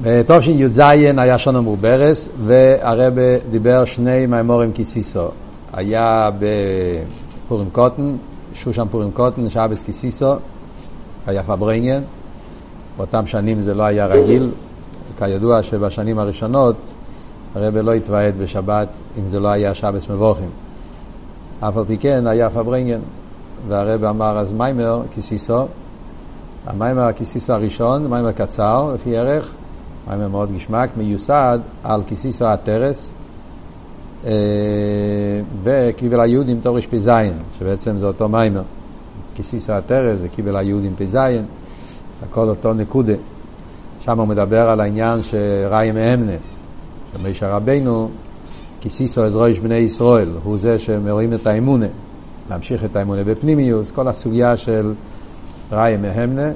בתשי"ז היה שונו מורברס, והרבה דיבר שני מימורים כיסיסו. היה בפורים קוטן, שושן פורים קוטן, שבס כיסיסו, היה פברנגן. באותם שנים זה לא היה רגיל. כידוע שבשנים הראשונות הרבה לא התוועד בשבת אם זה לא היה שבס מבוכים. אף על פי כן היה פברנגן, והרבה אמר אז מיימר כיסיסו. המיימר הכיסיסו הראשון, מיימר קצר לפי ערך, מיימר מאוד גשמק, מיוסד על כיסיסו הטרס, אה, וקיבל היהודים תורש פ"ז, שבעצם זה אותו מיימר. כיסיסו הטרס וקיבל היהודים פ"ז, הכל אותו נקודה. שם הוא מדבר על העניין שראי מאמנה, שמשה רבנו, כיסיסו עזרויש בני ישראל, הוא זה שמרואים את האמונה, להמשיך את האמונה בפנימיוס, כל הסוגיה של ראי מהמנה,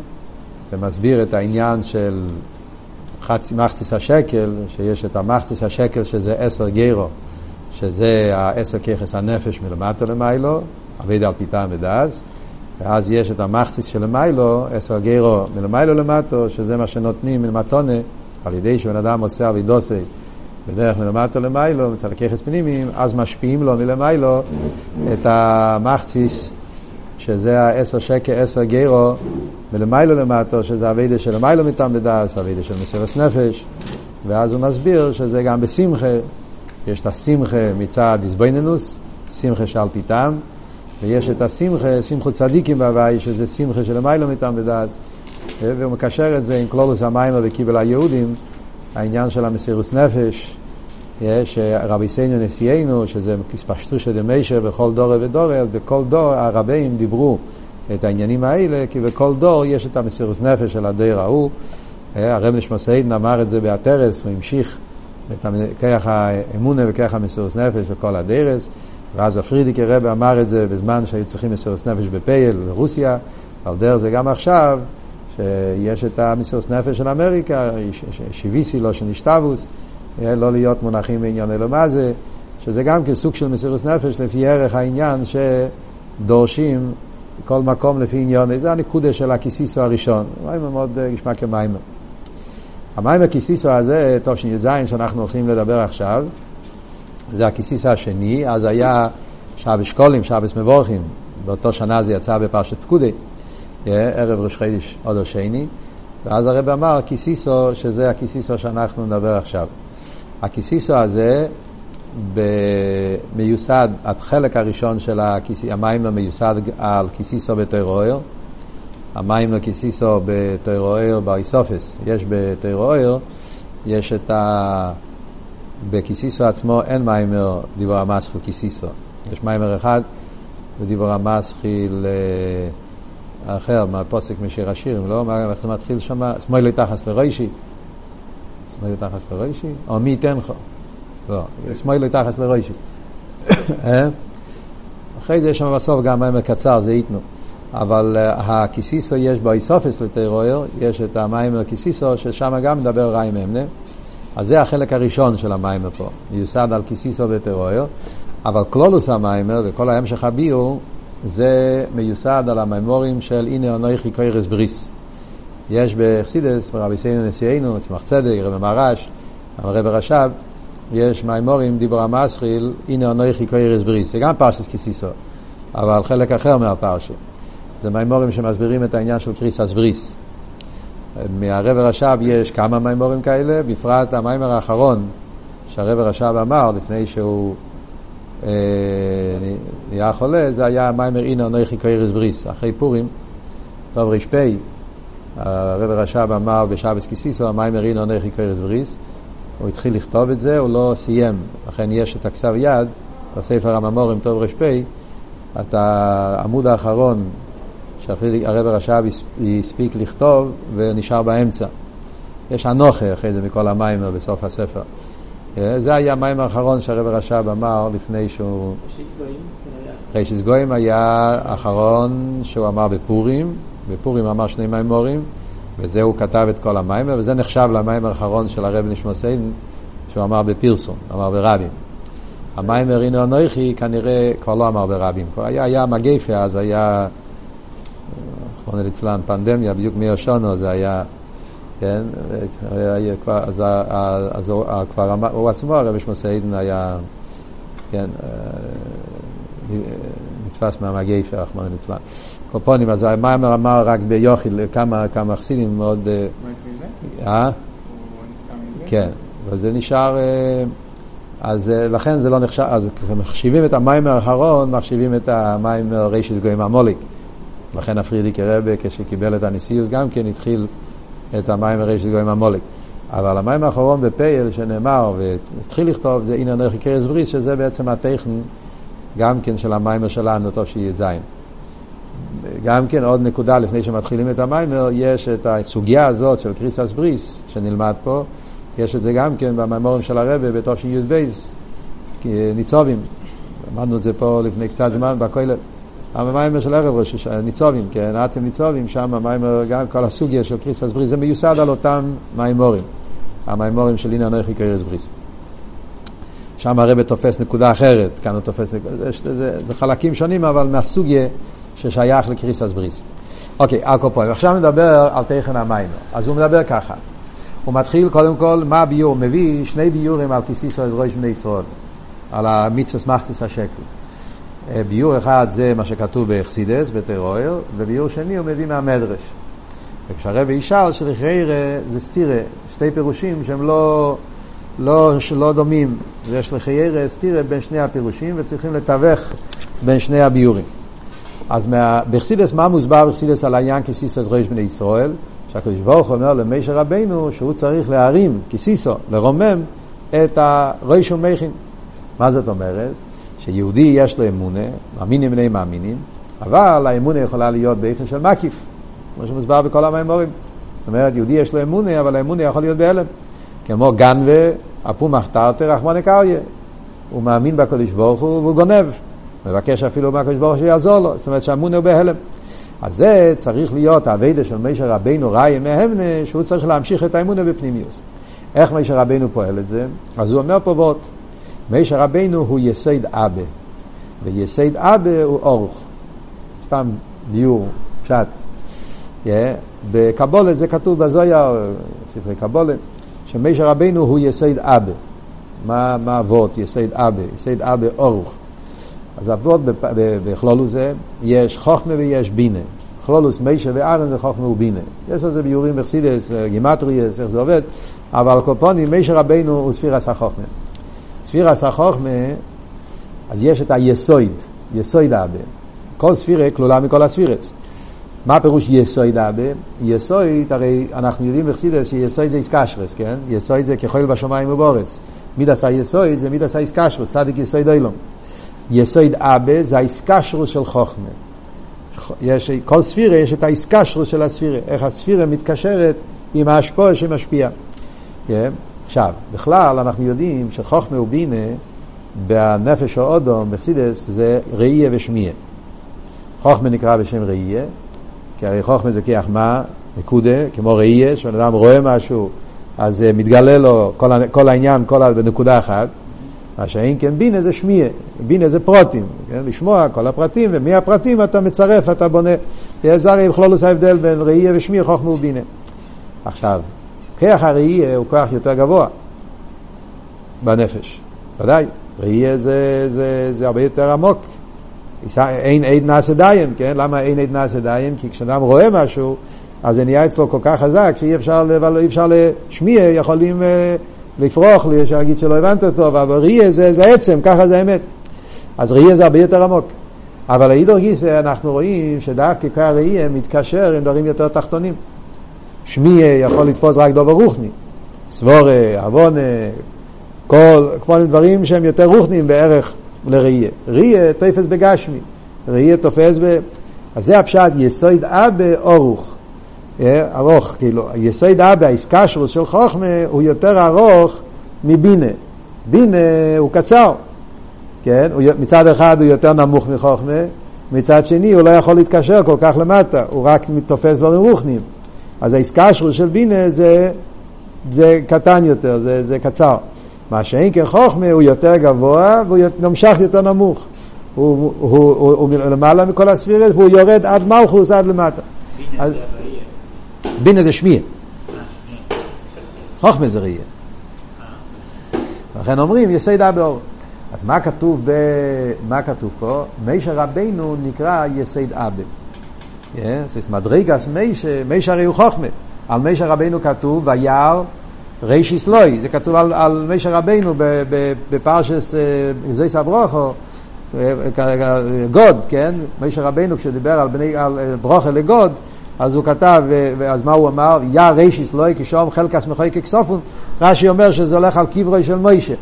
ומסביר את העניין של חצי מחציס השקל, שיש את המחציס השקל שזה עשר גרו, שזה העשר ככס הנפש מלמטה למיילו, אבידה על פיתה מדאז, ואז יש את המחציס של למיילו, עשר גרו מלמיילו למטו, שזה מה שנותנים מלמטונה, על ידי שבן אדם עושה אבידוסי בדרך מלמטו למיילו, מצד הככס פנימיים, אז משפיעים לו מלמיילו את המחציס שזה העשר שקל, עשר גרו, מלמיילו למטו, שזה אבידה של למיילו מטעם בדס, אבידה של מסירס נפש, ואז הוא מסביר שזה גם בשמחה, יש את השמחה מצד איזבנינוס, שמחה שעל פיתם, ויש את השמחה, שמחו צדיקים בהוואי, שזה שמחה של למיילו מטעם בדס, והוא מקשר את זה עם קלולוס המים וקיבל היהודים, העניין של המסירוס נפש, שרבי סיינו נשיאנו, שזה פשטושא דמיישר בכל דור ודור, אז בכל דור הרבים דיברו את העניינים האלה, כי בכל דור יש את המסירוס נפש של הדור ההוא. הרב נשמסיידן אמר את זה באתרס, הוא המשיך את כרך האמונה וכרך המסירוס נפש לכל הדרס, ואז הפרידיקי רב אמר את זה בזמן שהיו צריכים מסירוס נפש בפייל ברוסיה, על דרך זה גם עכשיו, שיש את המסירוס נפש של אמריקה, שיביסי לו שנשתבוס. לא להיות מונחים בעניין אלו מה זה, שזה גם כסוג של מסירות נפש לפי ערך העניין שדורשים כל מקום לפי עניין, זה הנקודה של הכיסיסו הראשון, מיימר מאוד נשמע כמיימר. המיימר כיסיסו הזה, טוב שי"ז שאנחנו הולכים לדבר עכשיו, זה הכיסיסו השני, אז היה שבס שקולים, שבס מבורכים, באותו שנה זה יצא בפרשת פקודי, ערב ראש חידש עוד השני, ואז הרב אמר כיסיסו, שזה הכיסיסו שאנחנו נדבר עכשיו. הכיסיסו הזה מיוסד, החלק הראשון של הכיסי, המים מיוסד על כיסיסו בתוירואר, המים לכיסיסו בתוירואר באיסופס, יש בתוירואר, יש את ה... בכיסיסו עצמו אין מיימר דיבור המסחיל כיסיסו, יש מיימר אחד ודיבור המסחיל אחר, מהפוסק משיר השירים, לא? איך זה מתחיל שם? שמאל תחס לרוישי. שמאל תחס לרוישי? או מי ייתן לך? לא, שמאל תחס לרוישי. אחרי זה יש שם בסוף גם מים קצר, זה ייתנו. אבל הכיסיסו יש בו איסופס לטרויר, יש את המיימר כיסיסו, ששם גם מדבר רעי ממנה. אז זה החלק הראשון של המיימר פה, מיוסד על כיסיסו וטרויר, אבל כלולוס המיימר וכל ההמשך הביאו, זה מיוסד על המיימורים של הנה אנוכי קוירס בריס. יש בחסידס, ברבי סיינו נשיאנו, צמח צדק, רבי מרש, הרב רש"ב, יש מימורים דיבור המסחיל, הנה אנוכי קוירס בריס. זה גם פרשס כסיסו, אבל חלק אחר מהפרשה. זה מימורים שמסבירים את העניין של קריסס בריס. מהרב רש"ב יש כמה מימורים כאלה, בפרט המיימר האחרון שהרב רש"ב אמר לפני שהוא אה, נהיה חולה, זה היה מיימר אינו נויכי קוירס בריס, אחרי פורים, טוב ר"פ, הרב רש"ב אמר בשבס כיסיסו, המיימר אינו נויכי קוירס בריס, הוא התחיל לכתוב את זה, הוא לא סיים, לכן יש את הכסב יד, בספר הממורים טוב ר"פ, את העמוד האחרון שאפילו הרב רש"ב הספיק לכתוב ונשאר באמצע. יש אנוכה אחרי זה מכל המיימר בסוף הספר. זה היה המים האחרון שהרב רש"ב אמר לפני שהוא... רישיס גויים היה האחרון שהוא אמר בפורים, בפורים אמר שני מימורים, וזה הוא כתב את כל המיימר, וזה נחשב למים האחרון של הרב נשמוסיין, שהוא אמר בפרסום, אמר ברבים. המיימר הנה אנוכי כנראה כבר לא אמר ברבים, כבר היה, היה מגפה, אז היה, רחמנא ליצלן, פנדמיה, בדיוק מי זה היה כן, אז, אז כבר הוא עצמו, הרב שמוסי עדן היה, כן, נתפס מהמגייפר, רחמנא ליצלן. קופונים, אז המיימר אמר רק ביוחיל, כמה, כמה חסידים מאוד... אה? כן, וזה נשאר... אז לכן זה לא נחשב, אז כשמחשיבים את המיימר האחרון, מחשיבים את המיימר רישיס גויים המוליק. לכן הפרידיקי רבה, כשקיבל את הנשיאוס גם כן, התחיל את המיימר רישיס גויים המוליק. אבל המים האחרון בפייל שנאמר והתחיל לכתוב זה אינר נרחי קרס בריס שזה בעצם הטכן גם כן של המיימר שלנו, טוב שיהיה זין. גם כן עוד נקודה לפני שמתחילים את המיימר, יש את הסוגיה הזאת של קריסס בריס שנלמד פה, יש את זה גם כן במיימורים של הרבה בתור של י"ב, ניצובים, למדנו את זה פה לפני קצת זמן בכולל. המיימר של ערב ראש ניצובים, כן, אתם ניצובים, שם המיימר, גם כל הסוגיה של קריסס בריס, זה מיוסד על אותם מיימורים, המיימורים של הנה אנכי קריס בריס. שם הרבה תופס נקודה אחרת, כאן הוא תופס נקודה, זה, זה, זה חלקים שונים, אבל מהסוגיה ששייך לקריסס בריס. אוקיי, הקופוי, עכשיו מדבר על תכן המיימר. אז הוא מדבר ככה, הוא מתחיל קודם כל, מה הביור? מביא שני ביורים על כיסיסו אז ראש בני ישראל, על המצווה מחצוס השקל. ביור אחד זה מה שכתוב באכסידס, בטרואר, וביור שני הוא מביא מהמדרש. וכשהרבי ישאל שלחיירה זה סטירה, שתי פירושים שהם לא, לא, לא דומים, ויש לחיירה סטירה בין שני הפירושים וצריכים לתווך בין שני הביורים. אז באכסידס, מה מוסבר באכסידס על העניין כסיסוס ראש בני ישראל? שהקדוש ברוך אומר למישר רבנו שהוא צריך להרים כסיסו, לרומם את הראש ומכין. מה זאת אומרת? שיהודי יש לו אמונה, מאמינים בני מאמינים, אבל האמונה יכולה להיות באופן של מקיף, כמו שמוסבר בכל המימורים. זאת אומרת, יהודי יש לו אמונה, אבל האמונה יכול להיות בהלם. כמו גנבה, אפומח תרתי רחמנה קריה. הוא מאמין בקדוש ברוך הוא והוא גונב. מבקש אפילו מהקדוש ברוך הוא שיעזור לו. זאת אומרת שהאמונה הוא בהלם. אז זה צריך להיות האביידה של מישר רבינו ראי מהמנה, שהוא צריך להמשיך את האמונה בפנימיוס. איך מישר רבינו פועל את זה? אז הוא אומר פה בוט. מישר רבינו הוא יסד אבא, ויסד אבא הוא אורך. סתם ביור, פשט. Yeah. בקבולה זה כתוב בזויה, ספרי קבולה, שמישר רבינו הוא יסד אבא. מה, מה אבות יסד אבא? יסד אבא אורך. אז אבות בכלולוס זה, יש חוכמה ויש בינה. כלולוס מישה וארן זה חוכמה ובינה. יש על זה ביורים בחסידס, גימטריאס, איך זה עובד, אבל קופונים, מישה רבינו הוא ספירס החוכמה. ספירס החוכמה, אז יש את היסויד, יסויד אבא. כל ספירה כלולה מכל הספירס. מה פירוש יסויד אבא? יסויד, הרי אנחנו יודעים בחסידס שיסויד זה איסקשרס, כן? יסויד זה כחול בשמיים ובורץ. מידס היסויד זה מידס האיסקשרס, צדיק יסויד אילום. יסויד אבא זה האיסקשרוס של חוכמה. יש, כל ספירה יש את האיסקשרוס של הספירה, איך הספירה מתקשרת עם ההשפעה שמשפיעה. Yeah. כן? עכשיו, בכלל אנחנו יודעים שחוכמה ובינה בנפש האודום, בחסידס, זה ראייה ושמיעה. חוכמה נקרא בשם ראייה, כי הרי חוכמה זה כיח מה? נקודה, כמו ראייה, שבן אדם רואה משהו, אז מתגלה לו כל, כל העניין כל בנקודה אחת. מה שאין כן בינה זה שמיע, בינה זה פרוטים, כן? לשמוע כל הפרטים, ומהפרטים אתה מצרף, אתה בונה. זה הרי בכלולוס ההבדל בין ראייה ושמיע, חוכמה ובינה. עכשיו, כוח הראייה הוא כוח יותר גבוה בנפש, ודאי. ראייה זה, זה, זה הרבה יותר עמוק. אין עד נעשה דיין, כן? למה אין עד נעשה דיין? כי כשאדם רואה משהו, אז זה נהיה אצלו כל כך חזק שאי אפשר, אפשר לשמיע, יכולים לפרוח לי, אפשר להגיד שלא הבנת אותו, אבל ראייה זה, זה עצם, ככה זה האמת. אז ראייה זה הרבה יותר עמוק. אבל האידור גיס אנחנו רואים שדווקא ככה ראייה מתקשר עם דברים יותר תחתונים. שמיה יכול לתפוס רק דובר רוחני. סבורה, עוונה, כל, כל מיני דברים שהם יותר רוחניים בערך לראייה. ראייה תופס בגשמי. ראייה תופס ב... אז זה הפשט יסוד אבא אורוך. ארוך, כאילו, יסוד אבא, האיסקשרוס של חוכמה הוא יותר ארוך מבינה. בינה הוא קצר, כן? הוא, מצד אחד הוא יותר נמוך מחוכמה, מצד שני הוא לא יכול להתקשר כל כך למטה, הוא רק תופס דברים רוחניים. אז האיסקשרוס של בינה זה, זה קטן יותר, זה, זה קצר. מה שאין כחוכמה הוא יותר גבוה והוא נמשך יותר נמוך. הוא, הוא, הוא, הוא, הוא למעלה מכל הספירת והוא יורד עד מלכוס עד למטה. אז, בינה זה שמיע. חוכמה זה ראייה. לכן אומרים יסד אבא אור. אז מה כתוב, ב... מה כתוב פה? מישר רבנו נקרא יסד אבא. זה מדרגס מישר, מישר הרי הוא חוכמה. על מישר רבנו כתוב וירא רישיס לוי, זה כתוב על, על מישר רבנו בפרשס זייס אברוכו, גוד, כן? מישר רבנו כשדיבר על, בני, על ברוכה לגוד, אז הוא כתב, אז מה הוא אמר? יא רישיס לוי כשאום חלקס מחוי ככסופון, רש"י אומר שזה הולך על קברו של מוישה.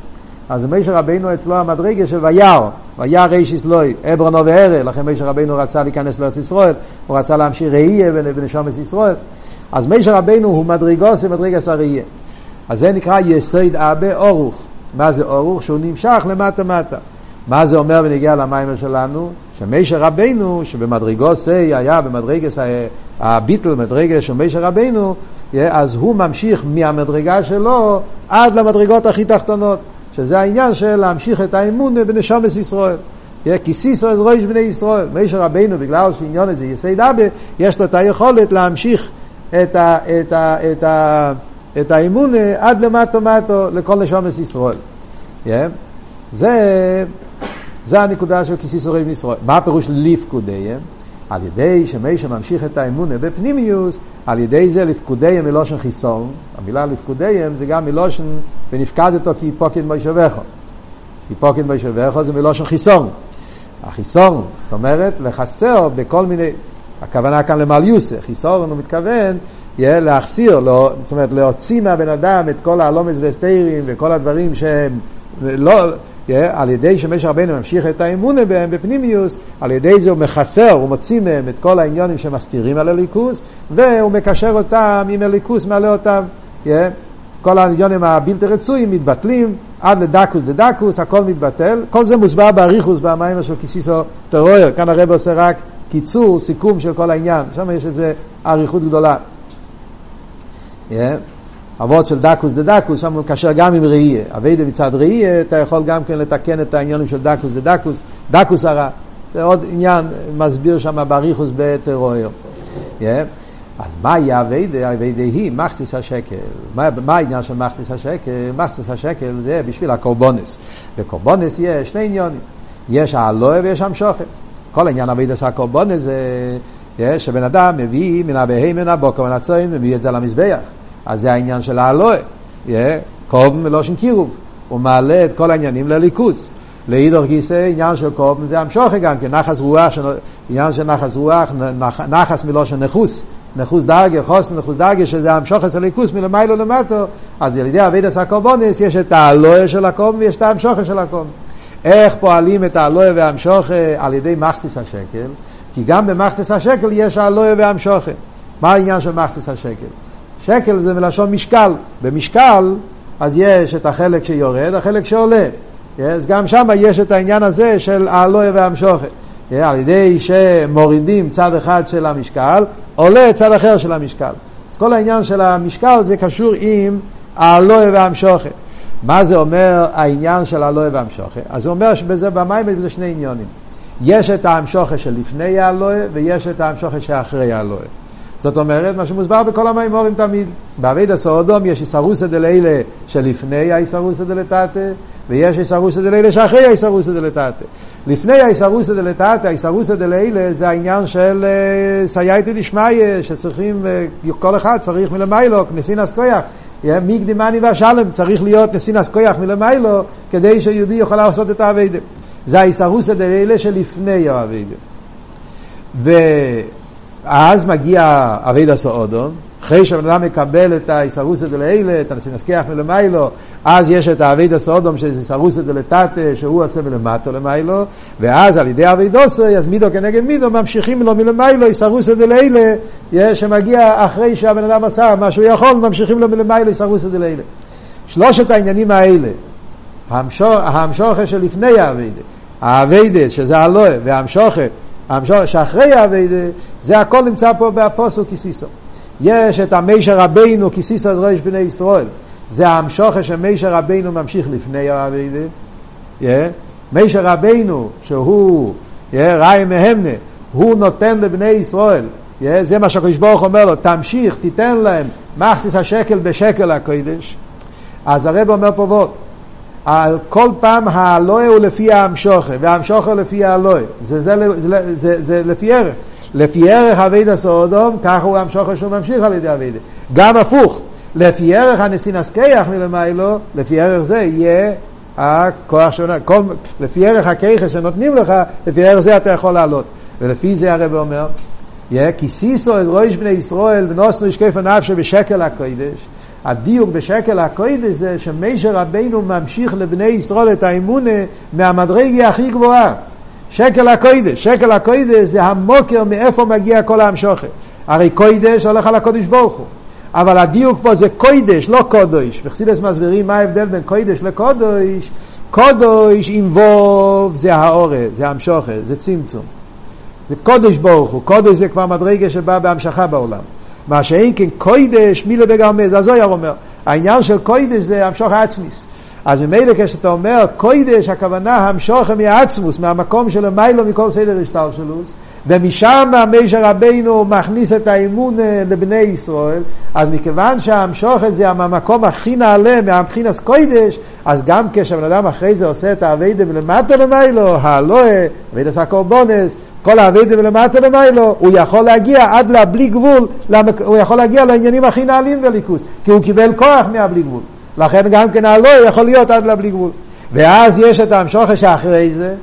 אז מישר רבינו אצלו המדרגה של וירא, וירא רישיס לוי, אברנו והרא, לכן מישר רבינו רצה להיכנס לארץ ישראל, הוא רצה להמשיך ראייה ונשומת ישראל. אז מישר רבינו הוא מדרגוס ומדרגס הראייה. אז זה נקרא יסוד אבה אורוך. מה זה אורוך? שהוא נמשך למטה מטה. מה זה אומר ונגיע למיימר שלנו? שמישר רבינו, שבמדרגוס היה במדרגס הביטל, מדרגה של מישר רבינו, אז הוא ממשיך מהמדרגה שלו עד למדרגות הכי תחתונות. שזה העניין של להמשיך את האמון בנשומת ישראל. כי סיסו זה ראש בני ישראל. מישר רבינו, בגלל שעניין הזה יסי אבא, יש לו את היכולת להמשיך את, ה, את, ה, את, ה, את האמון עד למטו מטו לכל נשומת ישראל. זה, זה הנקודה של כיסיסו ראש בני ישראל. מה הפירוש ליפקודיהם? על ידי שמישה ממשיך את האמונה בפנימיוס, על ידי זה לפקודיהם מלושן חיסון. המילה לפקודיהם זה גם מלושן ונפקדתו כי פוקד מוישבךו. כי פוקד מוישבךו זה מלושן חיסון. החיסון, זאת אומרת, לחסר בכל מיני, הכוונה כאן למליוסה, חיסון הוא מתכוון יהיה להחסיר, לא, זאת אומרת להוציא מהבן אדם את כל הלומס והסתירים וכל הדברים שהם לא, על ידי שמש רבנו ממשיך את האמונה בהם בפנימיוס, על ידי זה הוא מחסר, הוא מוציא מהם את כל העניונים שמסתירים על הליכוס, והוא מקשר אותם עם הליכוס, מעלה אותם. כל העניונים הבלתי רצויים מתבטלים עד לדקוס לדקוס, הכל מתבטל. כל זה מוסבר באריכוס במים של כיסיסו תורה אור. כאן הרב עושה רק קיצור, סיכום של כל העניין. שם יש איזו אריכות גדולה. Yeah. אבות של דקות דדקות, שם הוא מקשר גם עם ראייה. עבודה מצד ראייה, אתה יכול גם כן לתקן את העניינים של דקות דדקות, הרע. זה עוד עניין, מסביר שם באריכות בתורה אור. Yeah. אז מה יהיה עבודה? עבודה היא מחצית השקל. מה, מה העניין של מחצית השקל? מחצית השקל זה בשביל הקרבנות. בקרבנות יש שני עניינים. יש העלאה ויש המשכה. כל העניין עבודת הקרבנות זה שבן אדם מביא מן הבהמה מן הבקר מן הצאן, מביא את זה למזבח. אז זה העניין של העלאה, קרבן מלשון קירוב, הוא מעלה את כל העניינים לאלוקות. לאידך גיסא עניין של קרבן זה המשכה גם כן, נחת רוח, עניין של נחת רוח, נחת מלשון נחות, נחות דרגה, חוסן נחות דרגה, שזה המשכת אלוקות מלמעלה למטה, אז על ידי אבידס הקורבונס יש את האלוה של הקובן ויש את המשוך של הקובן. איך פועלים את האלוה והמשוך על ידי מחציס השקל? כי גם במחציס השקל יש האלוה והמשוך. מה העניין של מחציס השקל? שקל זה מלשון משקל. במשקל, אז יש את החלק שיורד, החלק שעולה. אז גם שם יש את העניין הזה של האלוה והמשוכת. על ידי שמורידים צד אחד של המשקל, עולה צד אחר של המשקל. אז כל העניין של המשקל זה קשור עם האלוה והמשוכת. מה זה אומר העניין של האלוה והמשוכת? אז זה אומר שבזה במים יש שני עניונים. יש את ההמשוכת שלפני האלוה ויש את ההמשוכת שאחרי האלוה. זאת אומרת, מה שמוסבר בכל המימורים תמיד. בעביד הסעודום יש איסרוסא דלילה שלפני האיסרוסא דלתתא, ויש איסרוסא דלילה שאחרי האיסרוסא דלתתא. לפני האיסרוסא דלתתא, האיסרוסא דלילה זה העניין של אה, סייעתא דשמיא, שצריכים, אה, כל אחד צריך מלמיילו, נסינס כויח. מקדימני והשלם, צריך להיות נסינס כויח מלמיילו, כדי שיהודי יוכל לעשות את האבידה. זה האיסרוסא דלילה שלפני האבידה. אז מגיע אביד הסעודון, אחרי שהבן אדם מקבל את האיסרוסא דלאלה, את הנסכח מלמיילו, אז יש את האביד הסעודון שזה איסרוסא דלתתא, שהוא עושה מלמטו למיילו, ואז על ידי אביד עושה, אז מידו כנגד מידו, ממשיכים לו מלמיילו, איסרוסא דלאלה, שמגיע אחרי שהבן אדם עשה מה שהוא יכול, ממשיכים לו מלמיילו איסרוסא דלאלה. שלושת העניינים האלה, ההמשוכה שלפני האבידה, האבידה שזה הלואה, וההמשוכה המשור שאחרי האביידה, זה הכל נמצא פה באפוסו כסיסו. יש את המישר רבינו כסיסו ראש בני ישראל. זה המשוכר שמישר רבינו ממשיך לפני האביידה. Yeah. מישר רבינו, שהוא yeah, ראי מהמנה, הוא נותן לבני ישראל זה מה שהקדוש ברוך אומר לו, תמשיך, תיתן להם מחציס השקל בשקל הקודש. אז הרב אומר פה על כל פעם האלוה הוא לפי האמשוכה, והאמשוכה לפי האלוה. זה, זה, זה, זה, זה, לפי ערך. לפי ערך אבידה סודום, ככה הוא המשוכר שהוא ממשיך על ידי אבידה. גם הפוך, לפי ערך הנסינס כיח מלמיילו, לפי ערך זה יהיה הכוח של... כל, לפי ערך הכיחה שנותנים לך, לפי ערך זה אתה יכול לעלות. ולפי זה הרב אומר, כי סיסו את ראש בני ישראל ונוסנו ישקף הנפשו בשקל הקודש. הדיוק בשקל הקודש זה שמשה רבינו ממשיך לבני ישראל את האמונה מהמדרגה הכי גבוהה. שקל הקוידש, שקל הקוידש זה המוקר מאיפה מגיע כל ההמשוכת. הרי קוידש הולך על הקודש ברוך הוא. אבל הדיוק פה זה קוידש, לא קודש. וחסידס מסבירים מה ההבדל בין קוידש לקודש. קודש עם ווב זה האורא, זה המשוכת, זה צמצום. זה קודש ברוך הוא, קודש זה כבר מדרגה שבא בהמשכה בעולם. מה שאין כן קוידש מילה בגרמי, זה הזויר אומר. העניין של קוידש זה המשוך העצמיס. אז ממילא כשאתה אומר קוידש, הכוונה המשוכם מעצמוס, מהמקום של המיילו מכל סדר השתלשלוס, ומשם משה רבינו מכניס את האמון אה, לבני ישראל, אז מכיוון שהמשוכת זה המקום הכי נעלה מהבחינס קוידש, אז גם כשבן אדם אחרי זה עושה את האביידה ולמטה למיילו, הלואה, אביידס הקורבונס, כל האביידה ולמטה למיילו, הוא יכול להגיע עד לבלי גבול, הוא יכול להגיע לעניינים הכי נעלים בליכוס, כי הוא קיבל כוח מהבלי גבול. לכן גם כן הלא יכול להיות עד לבלי גבול. ואז יש את המשוכר שאחרי זה,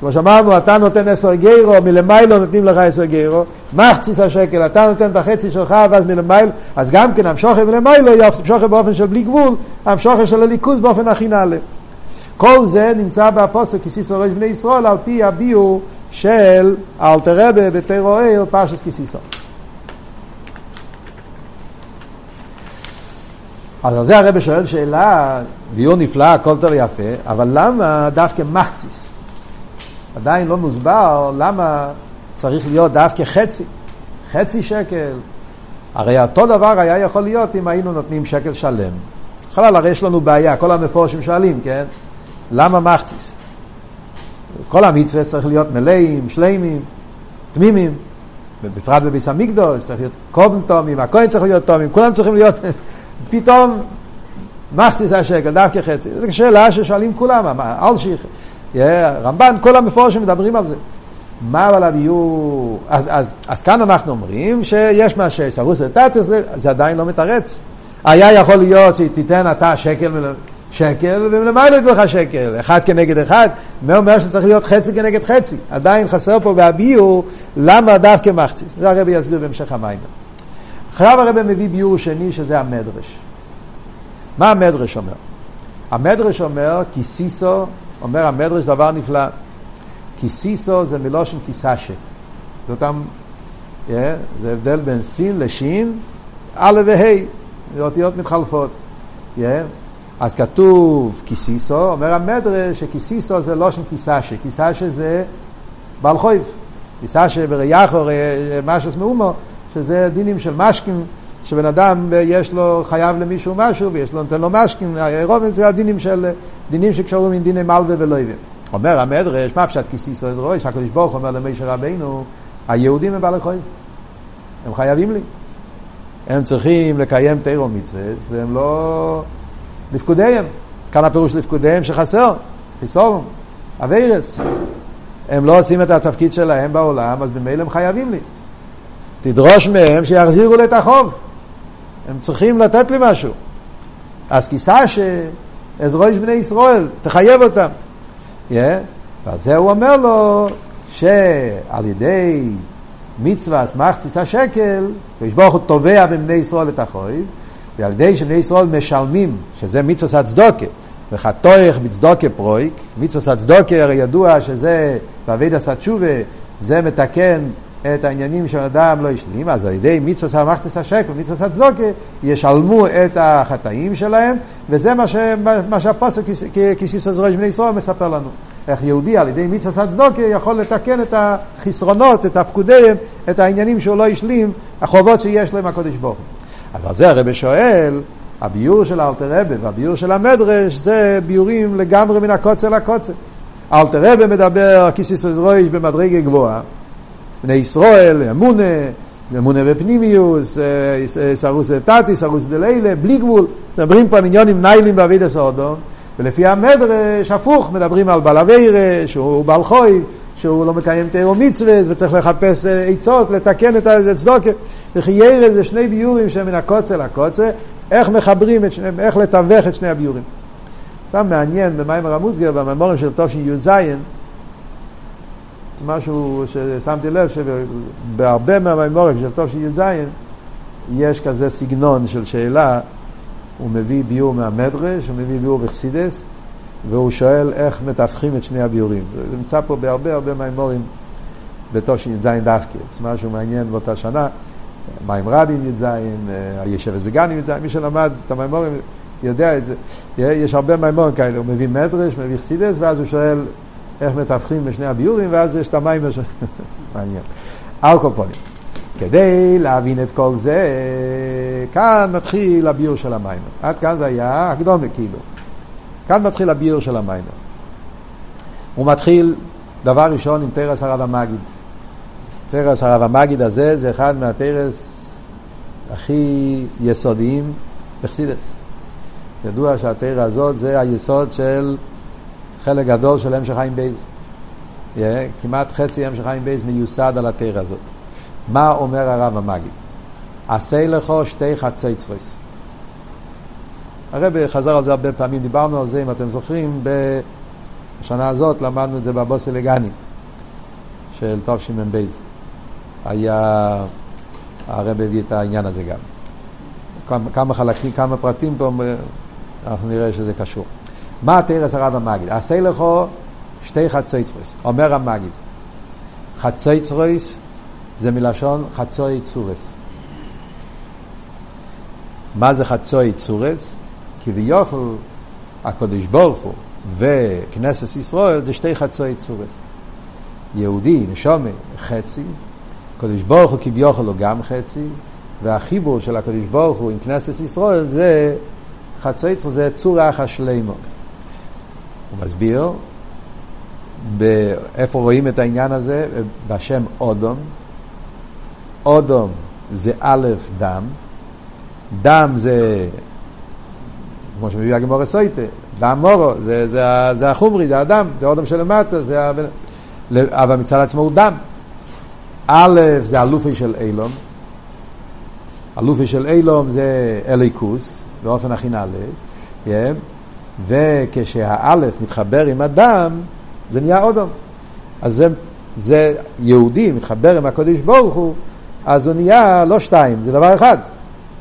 כמו שאמרנו, אתה נותן עשר גיירו, מלמיילו נותנים לך עשר גיירו, מחציס השקל, אתה נותן את החצי שלך, ואז מלמיילו, אז גם כן המשוכר מלמיילו המשוכר באופן של בלי גבול, המשוכר של הליכוז באופן הכי נעלה. כל זה נמצא בפוסק כסיסו ראש בני ישראל על פי הביאו של אלתר רבה בתירו עיר פרשס כסיסו. אז על זה הרב שואל שאלה, ביור נפלא, הכל טוב ויפה, אבל למה דווקא מחציס? עדיין לא מוסבר למה צריך להיות דווקא חצי, חצי שקל. הרי אותו דבר היה יכול להיות אם היינו נותנים שקל שלם. בכלל הרי יש לנו בעיה, כל המפורשים שואלים, כן? למה מחציס? כל המצווה צריך להיות מלאים, שלימים, תמימים. בפרט בביס המקדוש, צריך להיות קודם תומים, הכהן צריך להיות תומים, כולם צריכים להיות פתאום מחציס השקל, דווקא חצי. זו שאלה ששואלים כולם, אל שיח. רמב"ן, כל המפורשים מדברים על זה. מה אבל הביאור... אז, אז, אז כאן אנחנו אומרים שיש מה שסרוס לטטוס, זה עדיין לא מתרץ. היה יכול להיות שתיתן אתה שקל, שקל ולמעלה לך שקל, אחד כנגד אחד, מה אומר שצריך להיות חצי כנגד חצי. עדיין חסר פה בהביאור למה דווקא מחציס. זה הרבי יסביר בהמשך המים. עכשיו הרב מביא ביור שני שזה המדרש. מה המדרש אומר? המדרש אומר כיסיסו, אומר המדרש דבר נפלא. כיסיסו זה מלושן כיסשה. זה אותם, yeah, זה הבדל בין סין לשין, א' וה', זה אותיות מתחלפות. Yeah. אז כתוב כיסיסו, אומר המדרש שכיסיסו זה לושן כיסשה. כיסשה זה בעל חויב. כיסשה בריחו, משהו מאומו. שזה דינים של משקים, שבן אדם יש לו, חייב למישהו משהו ויש לו, נותן לו משקים, רוב זה הדינים של, דינים שקשורים עם דיני מלווה ולויבים. אומר המדרש, מה פשט כיסיסו איזה רואה, שהקדוש ברוך אומר למשה רבינו, היהודים הם בעלי חיים, הם חייבים לי. הם צריכים לקיים תירו מצווה, והם לא לפקודיהם. כאן הפירוש לפקודיהם שחסר, חיסורם, אביירס. הם לא עושים את התפקיד שלהם בעולם, אז במילא הם חייבים לי. תדרוש מהם שיחזירו לי את החוב. הם צריכים לתת לי משהו. אז כיסה שעזרוש בני ישראל, תחייב אותם. Yeah. ועל זה הוא אומר לו שעל ידי מצווה אסמך תסיסה שקל, ויש ברוך הוא תובע בבני ישראל את החויב, ועל ידי שבני ישראל משלמים, שזה מצווה הצדוקה, וחתוך בצדוקה פרויק, מצווה הצדוקה הרי ידוע שזה בעביד עשה תשובה, זה מתקן את העניינים שאדם לא השלים, אז על ידי מצווה סמכתס השקל, מצווה הצדוקה, ישלמו את החטאים שלהם, וזה מה, ש, מה שהפוסק כסיס עזרוי בני ישראל מספר לנו. איך יהודי על ידי מצווה הצדוקה יכול לתקן את החסרונות, את הפקודיהם, את העניינים שהוא לא השלים, החובות שיש להם הקודש ברוך אז על זה הרב שואל, הביור של האלתר רבה והביור של המדרש זה ביורים לגמרי מן הקוצר לקוצר. אלתר רבה מדבר כסיס עזרוי במדרגה גבוהה, בני ישראל, אמונה, אמונה בפנימיוס, סרוס דתתי, סרוס דלילה, בלי גבול. מדברים פה על עניונים ניילים באבידס האודום, ולפי המדרש, הפוך, מדברים על בעל אבירה, שהוא בעל חוי, שהוא לא מקיים תיאור מצווה, וצריך לחפש עצות, לתקן את הצדוקה. וכי ירא זה שני ביורים שהם מן הקוצה לקוצה, איך מחברים את שניהם, איך לתווך את שני הביורים. סתם מעניין במים הרמוסגר, בממורים של תשי"ז, משהו ששמתי לב שבהרבה מהמימורים של תשי"ז יש כזה סגנון של שאלה, הוא מביא ביור מהמדרש, הוא מביא ביור בחסידס, והוא שואל איך מתווכים את שני הביורים. זה נמצא פה בהרבה הרבה מימורים בתשי"ז דווקא. זה משהו מעניין באותה שנה. מים רבים י"ז, הישבס בגנים י"ז, מי שלמד את המימורים יודע את זה. יש הרבה מימורים כאלה, הוא מביא מדרש, מביא חסידס, ואז הוא שואל איך מתווכים בשני הביורים, ואז יש את המים, מעניין. אלקופונים. כדי להבין את כל זה, כאן מתחיל הביור של המים. עד כאן זה היה הקדומה כאילו. כאן מתחיל הביור של המים. הוא מתחיל, דבר ראשון, עם תרס הרב המגיד. תרס הרב המגיד הזה זה אחד מהתרס הכי יסודיים בחסידס. ידוע שהתרא הזאת זה היסוד של חלק גדול של המשך חיים בייז. Yeah, כמעט חצי המשך חיים בייז מיוסד על התורה הזאת. מה אומר הרב המגיד? עשה לך שתי חצי צורות. הרב חזר על זה הרבה פעמים, דיברנו על זה, אם אתם זוכרים, בשנה הזאת למדנו את זה בבאתי לגני של בייז. היה, הרב הביא את העניין הזה גם. כמה, כמה חלקים, כמה פרטים פה, אנחנו נראה שזה קשור. מה תרס הרב המגיד? עשה לכו שתי חצויצרויס. אומר המגיד, חצויצרויס זה מלשון חצוי צורס. מה זה חצוי צורס? כביכול הקדוש ברוך הוא וכנסת ישראל זה שתי חצוי צורס. יהודי, נשומה, חצי, הקדוש ברוך הוא כביכול הוא גם חצי, והחיבור של הקדוש ברוך הוא עם כנסת ישראל זה חצוי צורס, זה צורה אחת שלימו. הוא מסביר איפה רואים את העניין הזה, בשם אודום. אודום זה א' דם, דם זה, כמו שמביא הגמור סויטה, דם מורו, זה, זה, זה החומרי, זה הדם, זה אודום שלמטה, זה הבן... אבל מצד עצמו הוא דם. א' זה אלופי של אילום, אלופי של אילום זה אליקוס, באופן הכי נעלה, yeah. וכשהאלף מתחבר עם הדם, זה נהיה אודום. אז זה, זה יהודי מתחבר עם הקודש ברוך הוא, אז הוא נהיה לא שתיים, זה דבר אחד.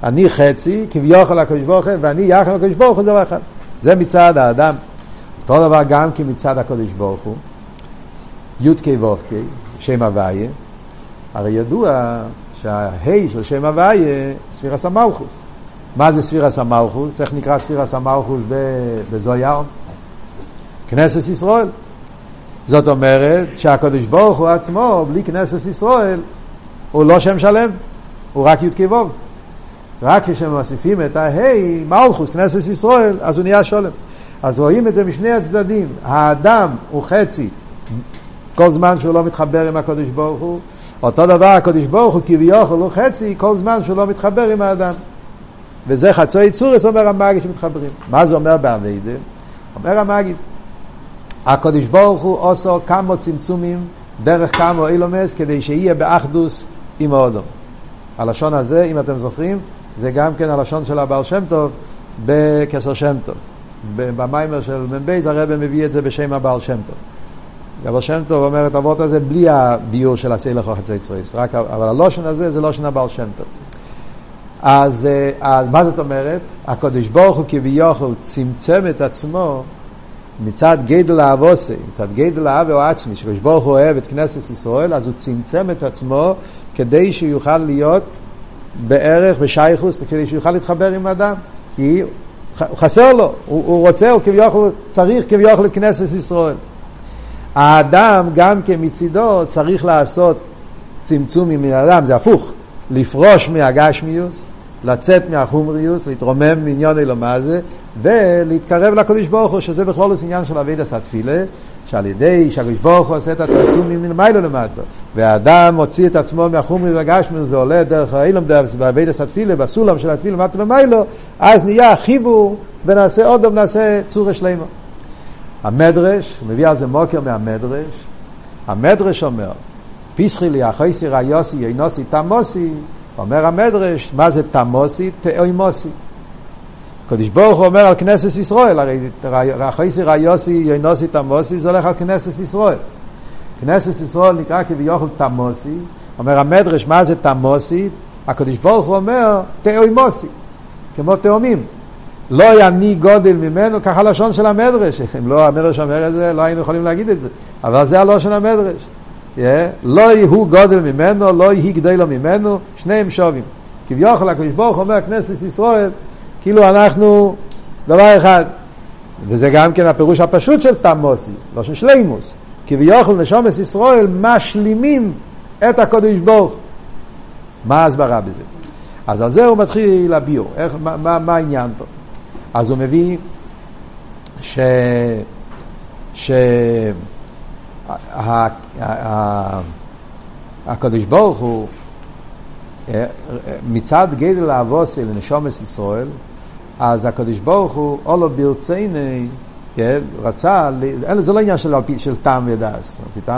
אני חצי, כביכול הקודש ברוך הוא, ואני יחד עם הקודש ברוך הוא, זה דבר אחד. זה מצד האדם. אותו דבר גם כי מצד הקודש ברוך הוא. י"ק ו"ק, שם הוויה, הרי ידוע שההי של שם הוויה, ספירס המלכוס. מה זה ספירס המלכוס? איך נקרא ספירס המלכוס בזויר? כנסת ישראל. זאת אומרת שהקדוש ברוך הוא עצמו, בלי כנסת ישראל, הוא לא שם שלם, הוא רק י"ק ו"ק. רק כשמוסיפים את ההי, מלכוס, כנסת ישראל, אז הוא נהיה שולם. אז רואים את זה משני הצדדים. האדם הוא חצי כל זמן שהוא לא מתחבר עם הקדוש ברוך הוא. אותו דבר הקדוש ברוך הוא כביכול הוא חצי כל זמן שהוא לא מתחבר עם האדם. וזה חצוי צורס, אומר המגיד שמתחברים. מה זה אומר באביידה? אומר המגיד, הקדוש ברוך הוא עושה כמה צמצומים דרך כמה אילומס כדי שיהיה באחדוס עם האודום. הלשון הזה, אם אתם זוכרים, זה גם כן הלשון של הבעל שם טוב בקסר שם טוב. במיימר של מ"ב הרב מביא את זה בשם הבעל שם טוב. הבעל שם טוב אומר את האבות הזה בלי הביור של הסלח או חצי צרויס, אבל הלושן הזה זה לושן הבעל שם טוב. אז, אה, אז מה זאת אומרת? הקדוש ברוך הוא כביכול צמצם את עצמו מצד גדל האבוסי, מצד גדל האבי או עצמי, שקדוש ברוך הוא אוהב את כנסת ישראל, אז הוא צמצם את עצמו כדי שהוא יוכל להיות בערך, בשייכוס, כדי שהוא יוכל להתחבר עם האדם. כי הוא חסר לו, הוא, הוא רוצה, הוא כביכול, צריך כביכול את כנסת ישראל. האדם גם כמצידו צריך לעשות צמצום עם האדם, זה הפוך, לפרוש מהגשמיוס לצאת מהחומריוס, להתרומם מעניין אלו מה זה, ולהתקרב לקדוש ברוך הוא, שזה בכלול עניין של אבידס התפילה, שעל ידי שהקדוש ברוך הוא עושה את הצמצום מלמיילו למטה, והאדם מוציא את עצמו מהחומרי והגשמי, זה עולה דרך האילום באבידס התפילה, בסולם של התפילה למטה למיילו, אז נהיה חיבור, ונעשה עוד פעם נעשה צורה שלמה. המדרש, מביא על זה מוקר מהמדרש, המדרש אומר, פיסחי לי אחויסי ראיוסי יינוסי תמוסי, אומר המדרש, מה זה תמוסי? תאוימוסי. הקדוש ברוך הוא אומר על כנסת ישראל, הרי אחויסי ראיוסי יינוסי תמוסי, זה הולך על כנסת ישראל. כנסת ישראל נקרא כביכול תמוסי, אומר המדרש, מה זה תמוסי? הקדוש ברוך הוא אומר תאוימוסי, כמו תאומים. לא יני גודל ממנו, ככה הלשון של המדרש. אם לא המדרש אומר את זה, לא היינו יכולים להגיד את זה. אבל זה הלשון המדרש. לא הוא גודל ממנו, לא יהי גדלו ממנו, שניהם שווים. כביכול הקדוש ברוך אומר כנסת ישראל, כאילו אנחנו דבר אחד. וזה גם כן הפירוש הפשוט של תמוסי, לא של שלימוס. כביכול נשומת ישראל משלימים את הקדוש ברוך. מה ההסברה בזה? אז על זה הוא מתחיל הביור, איך, מה, מה, מה העניין פה? אז הוא מביא ש... ש... הקדוש ברוך הוא אה, מצד גדל האבוסי לנשומת ישראל, אז הקדוש ברוך הוא, אולו ברציני, כן, רצה, זה לא עניין של, של טעם ודס,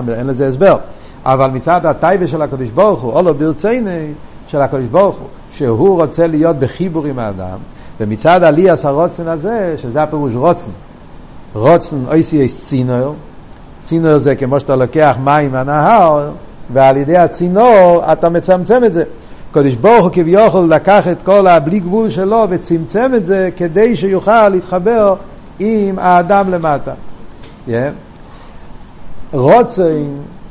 אין לזה הסבר, אבל מצד הטייבה של הקדוש ברוך הוא, אולו ברציני של הקדוש ברוך הוא, שהוא רוצה להיות בחיבור עם האדם, ומצד עליאס הרוצן הזה, שזה הפירוש רוצן, רוצן אויסי יש צינור, צינור זה כמו שאתה לוקח מים מהנהר, ועל ידי הצינור אתה מצמצם את זה. קדוש ברוך הוא כביכול לקח את כל הבלי גבול שלו וצמצם את זה כדי שיוכל להתחבר עם האדם למטה. Yeah. רוצן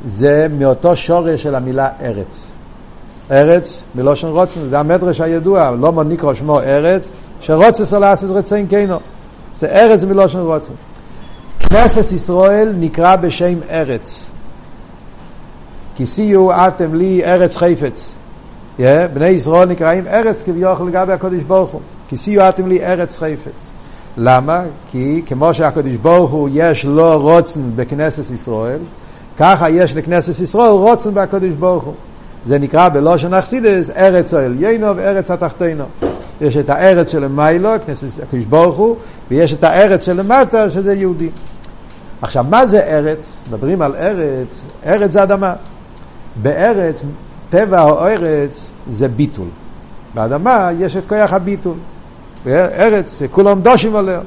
זה מאותו שורש של המילה ארץ. ארץ מלושן רוצן, זה המדרש הידוע, לא נקרא שמו ארץ, שרוצס על אסס רצין קיינו. זה ארץ מלושן רוצן. כנסת ישראל נקרא בשם ארץ. כיסיו אתם לי ארץ חפץ. Yeah, בני ישראל נקראים ארץ כביכול לגבי הקודש ברוך הוא. כיסיו אתם לי ארץ חפץ. למה? כי כמו שהקודש ברוך הוא יש לו רוצן בכנסת ישראל, ככה יש לכנסת ישראל רוצן בקודש ברוך הוא. זה נקרא בלושן אכסידס ארץ העליינו וארץ התחתינו. יש את הארץ של מיילו, כנסת הקדוש ברוך הוא, ויש את הארץ של למטה, שזה יהודי. עכשיו, מה זה ארץ? מדברים על ארץ, ארץ זה אדמה. בארץ, טבע הארץ זה ביטול. באדמה יש את כוח הביטול. ארץ, כולם דושים עליה.